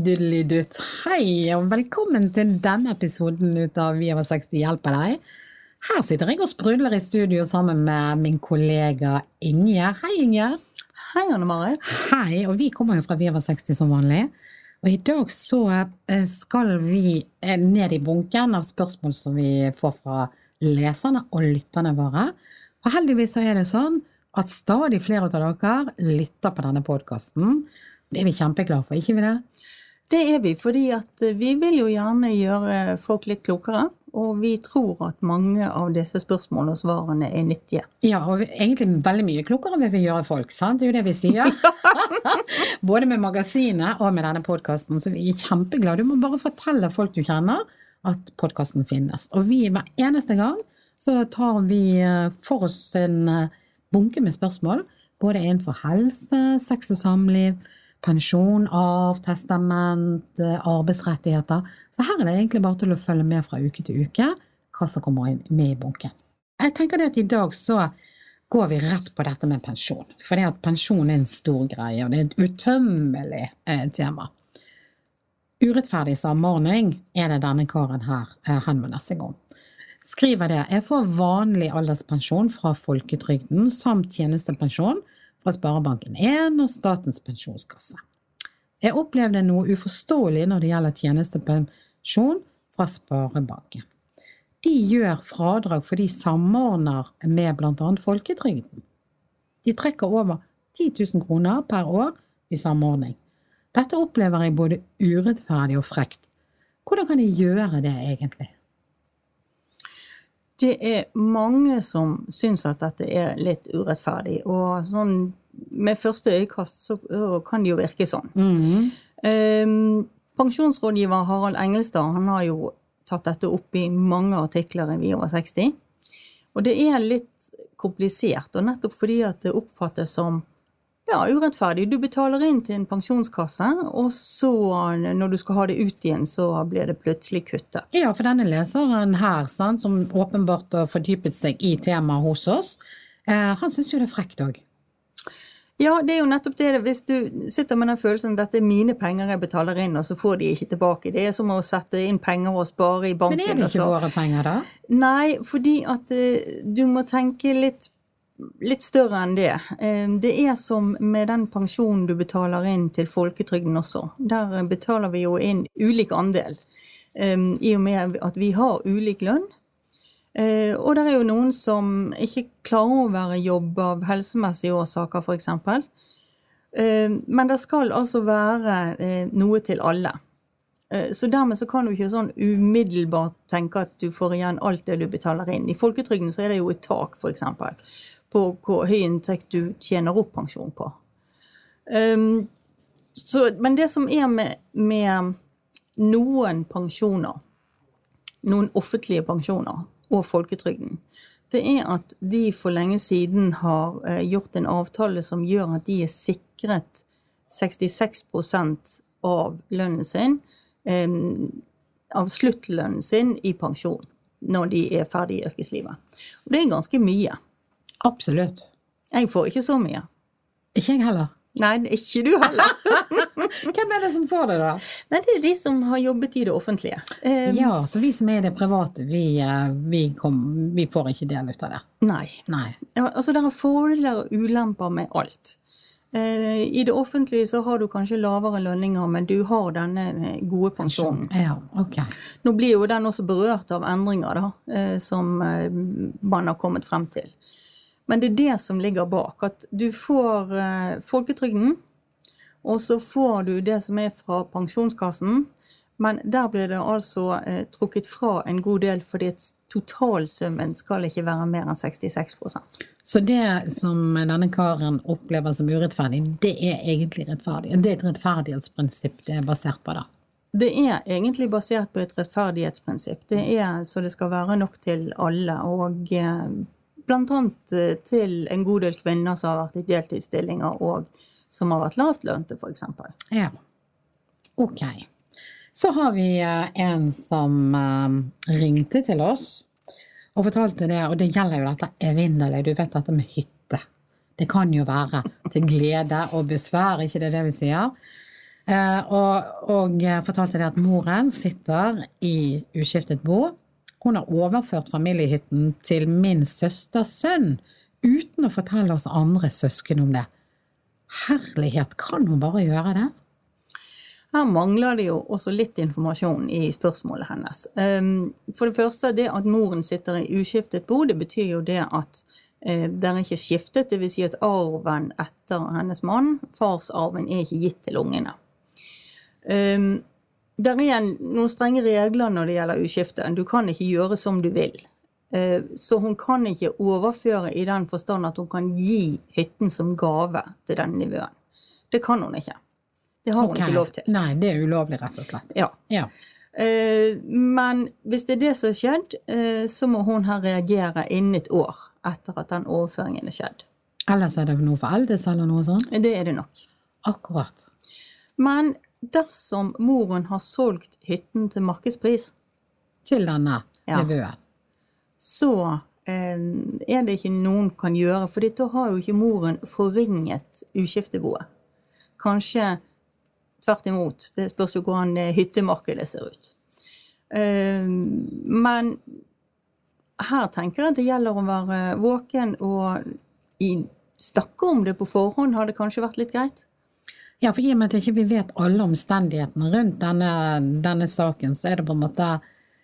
Abdullidutt. Hei, og velkommen til denne episoden ut av Vi over 60 hjelper deg. Her sitter jeg og sprudler i studio sammen med min kollega Ingjerd. Hei, Ingjerd. Hei, Anne Marit. Hei, og vi kommer jo fra Vi over 60 som vanlig. Og i dag så eh, skal vi eh, ned i bunken av spørsmål som vi får fra leserne og lytterne våre. Og heldigvis så er det sånn at stadig flere av dere lytter på denne podkasten. Det er vi kjempeglade for, ikke vi det? Det er vi, fordi at eh, vi vil jo gjerne gjøre folk litt klokere. Og vi tror at mange av disse spørsmålene og svarene er nyttige. Ja, og egentlig veldig mye klokere vil vi gjøre folk, sant? Det er jo det vi sier. Både med magasinet og med denne podkasten, så vi er kjempeglade. Du må bare fortelle folk du kjenner at podkasten finnes. Og vi hver eneste gang så tar vi eh, for oss en eh, bunke med spørsmål, både innenfor helse, sex og samliv pensjon, arv, testament, eh, arbeidsrettigheter. Så her er det egentlig bare til å følge med fra uke til uke hva som kommer inn med i bunken. Jeg tenker det at i dag så går vi rett på dette med pensjon. For det at pensjon er en stor greie, og det er et utømmelig eh, tema. Urettferdig samordning er det denne karen her eh, henvender seg om. Skriver det jeg får vanlig alderspensjon fra folketrygden samt tjenestepensjon fra Sparebanken1 og Statens pensjonskasse. Jeg opplevde noe uforståelig når det gjelder tjenestepensjon fra Sparebanken. De gjør fradrag for de samordner med annet folketrygden. De trekker over 10 000 kroner per år i samordning. Dette opplever jeg både urettferdig og frekt. Hvordan kan de gjøre det egentlig? Det er mange som syns at dette er litt urettferdig, og sånn med første øyekast så kan det jo virke sånn. Mm. Um, pensjonsrådgiver Harald Engelstad han har jo tatt dette opp i mange artikler i Vi over 60. Og det er litt komplisert, og nettopp fordi at det oppfattes som ja, urettferdig. Du betaler inn til en pensjonskasse, og så, når du skal ha det ut igjen, så blir det plutselig kuttet. Ja, for denne leseren her, sant, som åpenbart har fordypet seg i temaet hos oss, eh, han syns jo det er frekt òg. Ja, det er jo nettopp det. Hvis du sitter med den følelsen at dette er mine penger jeg betaler inn, og så får de ikke tilbake. Det er som å sette inn penger og spare i banken. Men er det ikke våre penger, da? Nei, fordi at uh, du må tenke litt litt større enn det. Eh, det er som med den pensjonen du betaler inn til folketrygden også. Der betaler vi jo inn ulik andel. Eh, I og med at vi har ulik lønn. Eh, og det er jo noen som ikke klarer å være i jobb av helsemessige årsaker, f.eks. Men det skal altså være noe til alle. Så dermed så kan du ikke sånn umiddelbart tenke at du får igjen alt det du betaler inn. I folketrygden så er det jo et tak, f.eks på hvor høy inntekt du tjener opp pensjon på. Um, så, men det som er med, med, noen pensjoner, noen offentlige pensjoner og folketrygden, det er at de for lenge siden har uh, gjort en avtale som gjør at de er sikret 66 av lønnen sin, um, av sluttlønnen sin, i pensjon når de er ferdig i yrkeslivet. Og det er ganske mye. Absolutt. Jeg får ikke så mye. Ikke jeg heller. Nei, ikke du heller. Hvem er det som får det, da? Nei, Det er de som har jobbet i det offentlige. Um, ja, så vi som er i det private, vi, eh, vi, kom, vi får ikke del ut av det. Nei. nei. Altså, det er fordeler og ulemper med alt. Uh, I det offentlige så har du kanskje lavere lønninger, men du har denne eh, gode pensjonen. Ja, ok. Nå blir jo den også berørt av endringer da, uh, som man har kommet frem til. Men det er det som ligger bak. At du får eh, folketrygden, og så får du det som er fra pensjonskassen. Men der blir det altså eh, trukket fra en god del, fordi totalsummen skal ikke være mer enn 66% Så det som denne karen opplever som urettferdig, det er egentlig rettferdig? Det er et rettferdighetsprinsipp det er basert på, da? Det er egentlig basert på et rettferdighetsprinsipp. Det er så det skal være nok til alle. Og eh, Bl.a. Eh, til en god del kvinner som har vært i deltidsstillinger, og som har vært lavtlønte, f.eks. Ja. Ok. Så har vi eh, en som eh, ringte til oss og fortalte det, og det gjelder jo dette evinnerlig, du vet dette med hytte. Det kan jo være til glede og besvær, ikke det er det vi sier? Og, og fortalte det at moren sitter i uskiftet bo. Hun har overført familiehytten til min søsters sønn, uten å fortelle oss andre søsken om det. Herlighet, kan hun bare gjøre det? Her mangler det jo også litt informasjon i spørsmålet hennes. Um, For det første, det at moren sitter i uskiftet bo, det betyr jo det at eh, det er ikke skiftet. Dvs. Si at arven etter hennes mann, farsarven, er ikke gitt til ungene. Det er noen strenge regler når det gjelder uskifte. Du kan ikke gjøre som du vil. Eh, Så hun kan ikke overføre i den forstand at hun kan gi hytten som gave til den nivåen. Det kan hun ikke. Det har hun ikke lov til. Nei, det er ulovlig, rett og slett. Ja. Ja. Eh, Men hvis det er det som har skjedd, eh, så må hun her reagere innen et år etter at den overføringen er skjedd. Ellers er det noe foreldelse eller noe sånt? Det er det nok. Akkurat. Men dersom moren har solgt hytten til markedspris, Til denne Ja. nevøen. så eh, er det ikke noen kan gjøre, for da har jo ikke moren forringet uskifteboet. Kanskje tvert imot. Det spørs jo hvordan eh, hyttemarkedet ser ut. Eh, men her tenker jeg at det gjelder å være våken og i, snakke om det på forhånd hadde kanskje vært litt greit. Ja, for i og med at ikke vi vet alle omstendighetene rundt denne, denne saken, så er det på en måte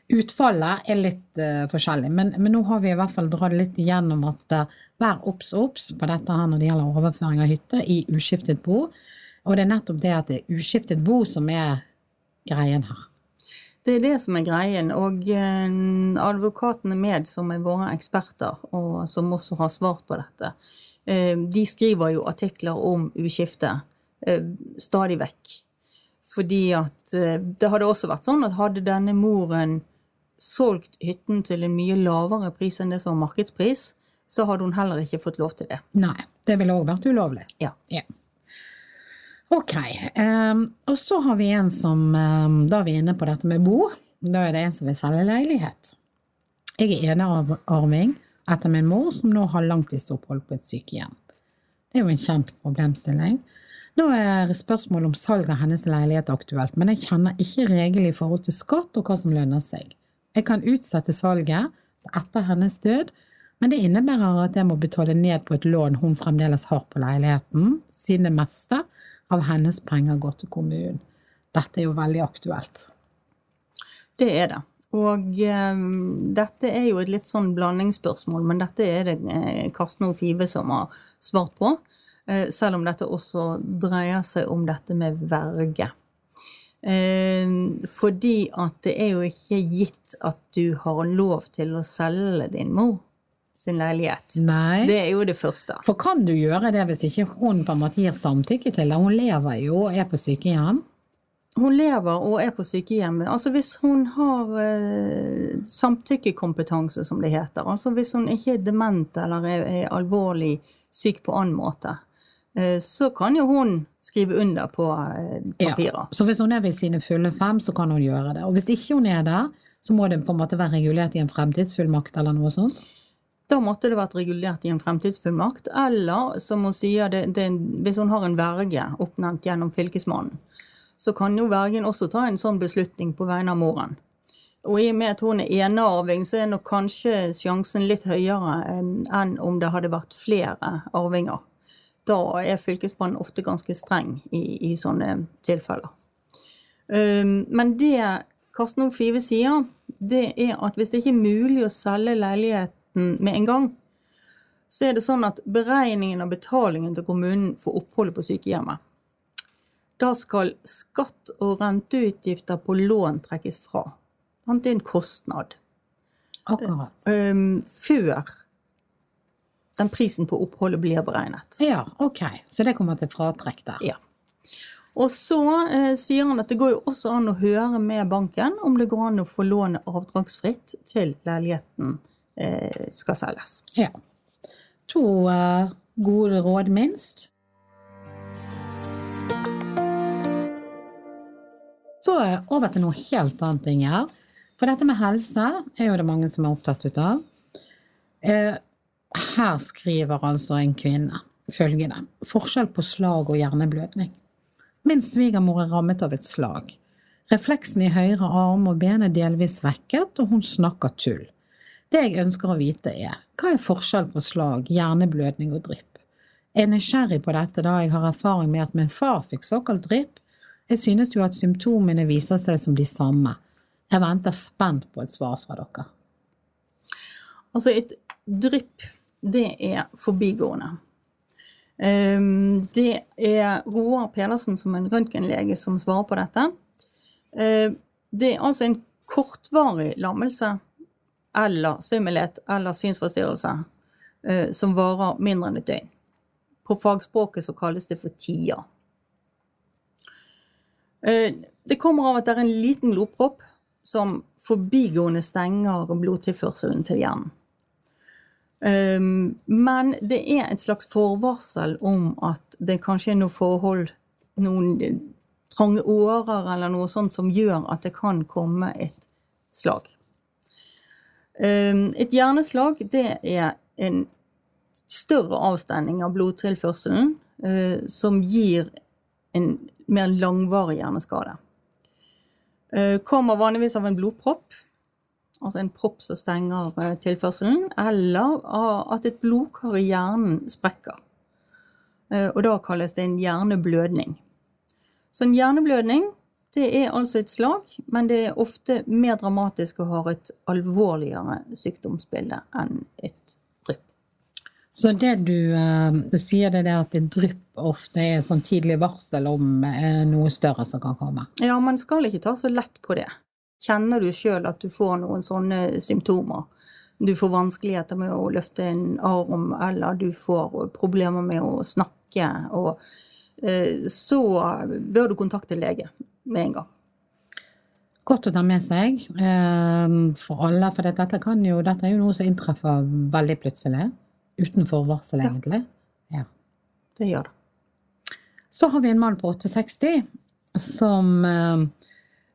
Utfallet er litt uh, forskjellig, men, men nå har vi i hvert fall dratt litt igjennom at uh, vær obs obs på dette her når det gjelder overføring av hytte i uskiftet bo. Og det er nettopp det at det er uskiftet bo som er greien her. Det er det som er greien, og eh, advokatene med, som er våre eksperter, og som også har svart på dette, de skriver jo artikler om uskifte stadig vekk. Fordi at eh, det hadde også vært sånn at hadde denne moren solgt hytten til en mye lavere pris enn det som var markedspris, så hadde hun heller ikke fått lov til det. Nei, det ville òg vært ulovlig. Ja. Ja. Ok, Um, og så har vi en som, um, da er vi inne på dette med bo, da er det en som vil selge leilighet. Jeg er enearving etter min mor, som nå har langtidsopphold på et sykehjem. Det er jo en kjent problemstilling. Nå er spørsmålet om salg av hennes leilighet aktuelt, men jeg kjenner ikke reglene i forhold til skatt og hva som lønner seg. Jeg kan utsette salget etter hennes død, men det innebærer at jeg må betale ned på et lån hun fremdeles har på leiligheten, siden det meste av hennes penger går til kommunen. Dette er jo veldig aktuelt. Det er det. Og eh, dette er jo et litt sånn blandingsspørsmål, men dette er det eh, Karsten og Five som har svart på. Eh, selv om dette også dreier seg om dette med verge. Eh, fordi at det er jo ikke gitt at du har lov til å selge din mor sin leilighet. Nei. Det er jo det første. For kan du gjøre det hvis ikke hun på en måte gir samtykke til det? Hun lever jo og er på sykehjem. Hun lever og er på sykehjem. Altså hvis hun har eh, samtykkekompetanse, som det heter. Altså hvis hun ikke er dement eller er, er alvorlig syk på annen måte. Eh, så kan jo hun skrive under på eh, papirer. Ja. Så hvis hun er ved sine fulle fem, så kan hun gjøre det. Og hvis ikke hun er der, så må det på en måte være regulert i en fremtidsfullmakt eller noe sånt. Da måtte det vært regulert i en fremtidsfullmakt. Eller, som hun sier, det, det, hvis hun har en verge oppnevnt gjennom Fylkesmannen, så kan jo vergen også ta en sånn beslutning på vegne av moren. Og i og med at hun er enearving, så er nok kanskje sjansen litt høyere enn enn om det hadde vært flere arvinger. Da er Fylkesmannen ofte ganske streng i, i sånne tilfeller. Um, men det Karsten og Five sier, det er at hvis det ikke er mulig å selge leiligheten med en gang, så er det sånn at beregningen av betalingen til kommunen for oppholdet på sykehjemmet, da skal skatt og renteutgifter på lån trekkes fra. Det er en kostnad. Akkurat. Um, før den prisen på oppholdet blir beregnet. Ja, ok. Så det kommer til fratrekk der. Ja. Og så eh, sier han at det går jo også an å høre med banken om det går an å få lånet avdragsfritt til leiligheten eh, skal selges. Ja. To eh, gode råd, minst. Så eh, over til noe helt annet, Inger. For dette med helse er jo det mange som er opptatt ut av. Eh, her skriver altså en kvinne følgende. Forskjell på slag og hjerneblødning. Min svigermor er rammet av et slag. Refleksen i høyre arm og ben er delvis svekket, og hun snakker tull. Det jeg ønsker å vite er, hva er forskjell på slag, hjerneblødning og drypp? Jeg er nysgjerrig på dette da jeg har erfaring med at min far fikk såkalt drypp. Jeg synes jo at symptomene viser seg som de samme. Jeg venter spent på et svar fra dere. Altså, et drypp, det er forbigående. Ehm, det er Roar Pedersen som en røntgenlege som svarer på dette. Ehm, det er altså en kortvarig lammelse eller svimmelhet eller synsforstyrrelse eh, som varer mindre enn et døgn. På fagspråket så kalles det for TIA. Ehm, det kommer av at det er en liten blodpropp som forbigående stenger blodtilførselen til hjernen. Men det er et slags forvarsel om at det kanskje er noen forhold, noen trange årer eller noe sånt som gjør at det kan komme et slag. Et hjerneslag det er en større avstending av blodtilførselen eh, som gir en mer langvarig hjerneskade. Eh, kommer vanligvis av en blodpropp, altså en propp som stenger eh, tilførselen, eller at et blodkar i hjernen sprekker. Eh, og da kalles det en hjerneblødning. Så en hjerneblødning det er altså et slag, men det er ofte mer dramatisk og har et alvorligere sykdomsbilde enn et drypp. Så det du uh, sier, det er at et drypp ofte er sånn tidlig varsel om noe større som kan komme? Ja, man skal ikke ta så lett på det. Kjenner du sjøl at du får noen sånne symptomer? Du får vanskeligheter med å løfte en arm, eller du får problemer med å snakke, og, eh, så bør du kontakte lege med en gang. Godt å ta med seg eh, for alle, for dette, jo, dette er jo noe som inntreffer veldig plutselig. Utenfor varsel egentlig. Ja. Det gjør det. Så har vi en mann på 68 som eh,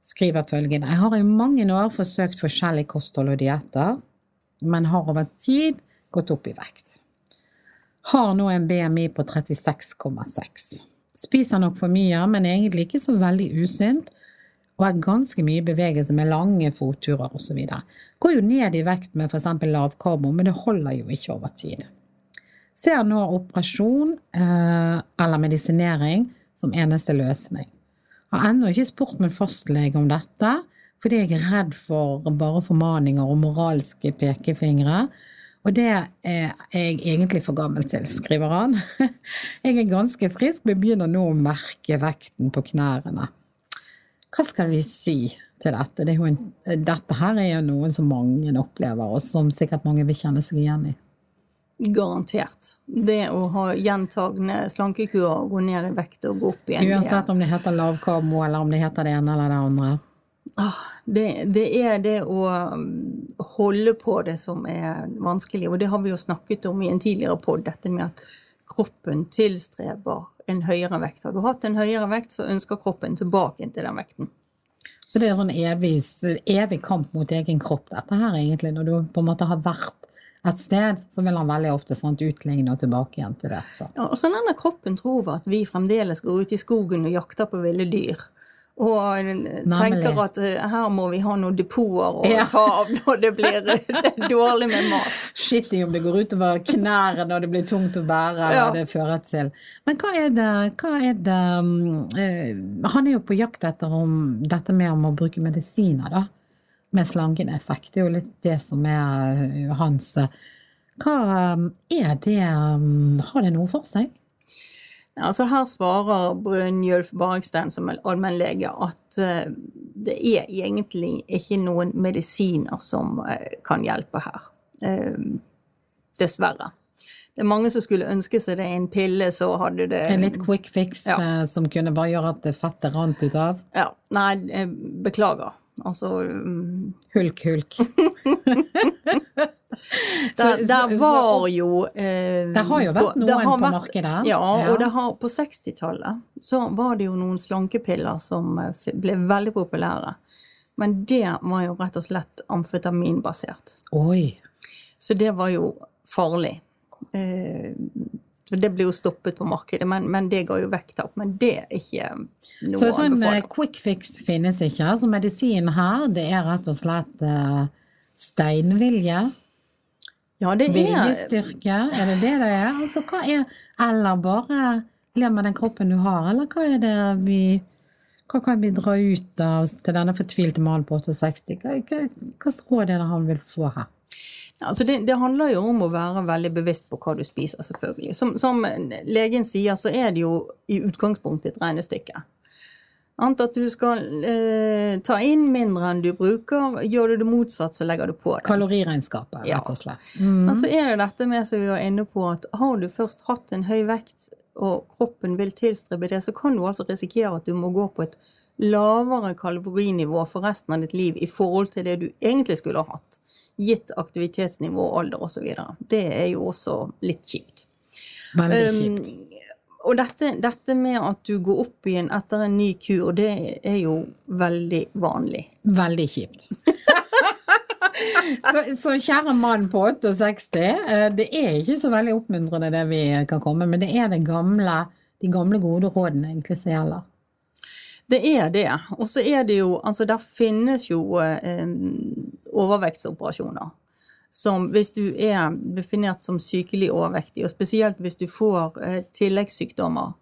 skriver følgende Jeg har i mange år forsøkt forskjellig kosthold og dietter, men har over tid gått opp i vekt. Har nå en BMI på 36,6. Spiser nok for mye, men egentlig ikke så veldig usynt, og er ganske mye bevegelse med lange fotturer osv. Går jo ned i vekt med f.eks. lavkarbo, men det holder jo ikke over tid. Ser nå operasjon eh, eller medisinering som eneste løsning. Har ennå ikke spurt min fastlege om dette, fordi jeg er redd for bare formaninger og moralske pekefingre. Og det er jeg egentlig for gammel til, skriver han. Jeg er ganske frisk, men begynner nå å merke vekten på knærne. Hva skal vi si til dette? Det en, dette her er jo noen som mange opplever, og som sikkert mange vil kjenne seg igjen i. Garantert. Det å ha gjentagende slankekurer, gå ned i vekt og gå opp igjen Uansett om det heter lavkarbo, eller om det heter det ene eller det andre? Ah, det, det, er det å um, holde på det som er vanskelig, og det har vi jo snakket om i en tidligere pod, dette med at kroppen tilstreber en høyere vekt. Har du hatt en høyere vekt, så ønsker kroppen tilbake til den vekten. Så det er sånn evig, evig kamp mot egen kropp, dette her egentlig, når du på en måte har vært et sted, så vil han veldig ofte sant, utligne og tilbake igjen til det. Så. Ja, og så denne kroppen tror at vi fremdeles går ut i skogen og jakter på ville dyr. Og tenker at uh, her må vi ha noen depoter å ja. ta av når det blir det dårlig med mat. Skitting om det går utover knærne når det blir tungt å bære, ja. det fører til. Men hva er det, hva er det um, Han er jo på jakt etter om, dette med om å bruke medisiner, da med slangen effekt. Det er jo litt det som er eh, hans eh, Hva eh, er det Har det noe for seg? Altså her svarer Brynjulf Bargstein som allmennlege at det er egentlig ikke noen medisiner som kan hjelpe her. Dessverre. Det er mange som skulle ønske seg det en pille, så hadde det En litt quick fix ja. som kunne bare gjøre at fettet rant ut av? Ja. Nei, beklager. Altså um, Hulk, hulk. det, var jo eh, Det har jo vært noen på vært, markedet. Ja, ja. og har, på 60-tallet så var det jo noen slankepiller som eh, ble veldig populære. Men det var jo rett og slett amfetaminbasert. Oi. Så det var jo farlig. Eh, Det blir jo stoppet på markedet, men, men det ga jo vekttap. Men det er ikke noe Så sånn eh, quick fix finnes ikke. Så medisin her, det er rett og slett uh, steinvilje. Ja, det er Viljestyrke, er det det det er? Altså, hva er Eller bare lev med den kroppen du har, eller hva er det vi Hva kan vi dra ut av til denne fortvilte mannen på 68? Hva, hva, hva råd er det han vil få her? Altså det, det handler jo om å være veldig bevisst på hva du spiser, selvfølgelig. Som, som legen sier, så er det jo i utgangspunktet et regnestykke. Annet at du skal eh, ta inn mindre enn du bruker. Gjør du det motsatt, så legger du på det. Kaloriregnskapet, rett og slett. Mm. Men så er det dette med som vi var inne på, at har du først hatt en høy vekt, og kroppen vil tilstrebe det, så kan du altså risikere at du må gå på et lavere kalorinivå for resten av ditt liv i forhold til det du egentlig skulle ha hatt. Gitt aktivitetsnivå, alder osv. Det er jo også litt kjipt. Veldig Um, kjipt. og dette, dette med at du går opp igjen etter en ny kur, det er jo veldig vanlig. Veldig kjipt. så, så kjære mann på 68, eh, det er ikke så veldig oppmuntrende det vi kan komme men det er det gamle, de gamle gode rådene egentlig som gjelder. Det er det. Og så er det jo Altså, der finnes jo eh, overvektsoperasjoner. Som hvis du er definert som sykelig overvektig, og spesielt hvis du får eh, tilleggssykdommer,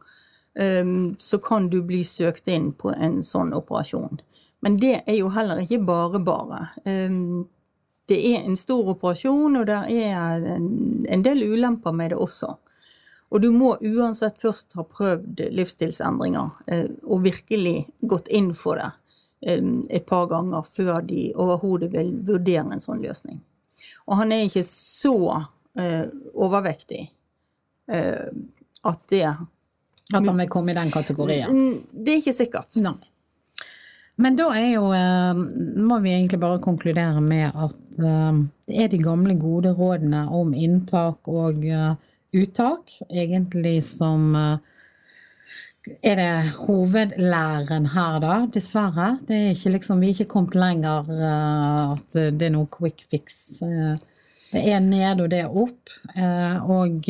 eh, så kan du bli søkt inn på en sånn operasjon. Men det er jo heller ikke bare bare. Eh, det er en stor operasjon, og det er en, del ulemper med det også. Og du må uansett først ha prøvd livsstilsendringer eh, og virkelig gått inn for det et par ganger før de overhodet vil vurdere en sånn løsning. Og han er ikke så eh, overvektig eh, at det At han vil komme i den kategorien. Det er ikke sikkert. Nei. Men da er jo, eh, må vi egentlig bare konkludere med at det er de gamle, gode rådene om inntak og uttak, egentlig som er det hovedlæren her, da, dessverre. Det er ikke liksom, vi er ikke kommet lenger eh, at det er noe quick fix. eh, Det er ned og det er opp. eh, Og,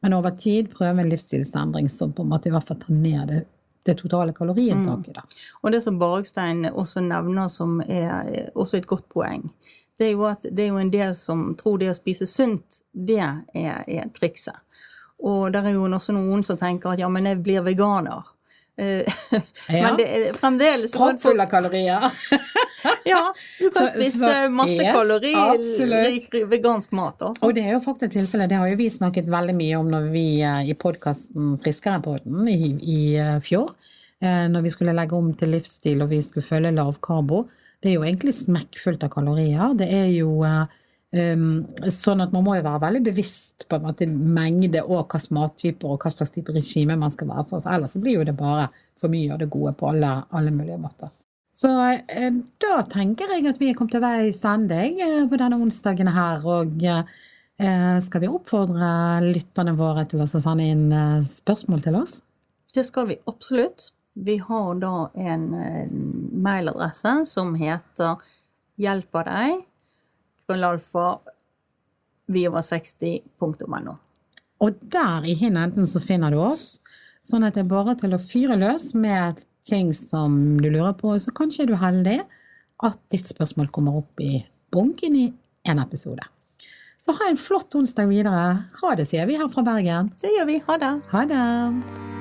men over tid prøve en livsstilsendring som på en måte i hvert fall tar ned det, det totale kaloriinntaket. Mm. Og det som Bargstein også nevner som er også et godt poeng, det er jo at det er jo en del som tror det å spise sunt, det er, er trikset. Og der er jo også noen som tenker at ja, men jeg blir veganer. Eh, Ja. Men det er fremdeles Proppfull av kalorier. Ja, du kan Så- spise så- masse yes, kaloririk vegansk mat, altså. Og det er jo faktisk tilfellet, det har jo vi snakket veldig mye om når vi eh, i podkasten Friskerepodden i, i eh, fjor, når vi skulle legge om til livsstil og vi skulle følge lav karbo. Det er jo egentlig smekkfullt av kalorier. Det er jo sånn at man må jo være veldig bevisst på en måte mengde og hvilke mattyper og hva slags type regime man skal være for, for ellers så blir jo det bare for mye av det gode på alle, alle mulige måter. Så eh, da tenker jeg at vi er kommet til veis ende eh, på denne onsdagen her, og eh, skal vi oppfordre lytterne våre til å sende inn eh, spørsmål til oss? Det skal vi absolutt. Vi har da en eh, mailadresse som heter hjelper deg, krøllalfa, viover60.no. Og der i hin enden så finner du oss, sånn at det er bare til å fyre løs med ting som du lurer på, så kanskje er du heldig at ditt spørsmål kommer opp i bunken i en episode. Så ha en flott onsdag videre. Ha det, sier vi her fra Bergen. Det gjør vi. Ha det. Ha det!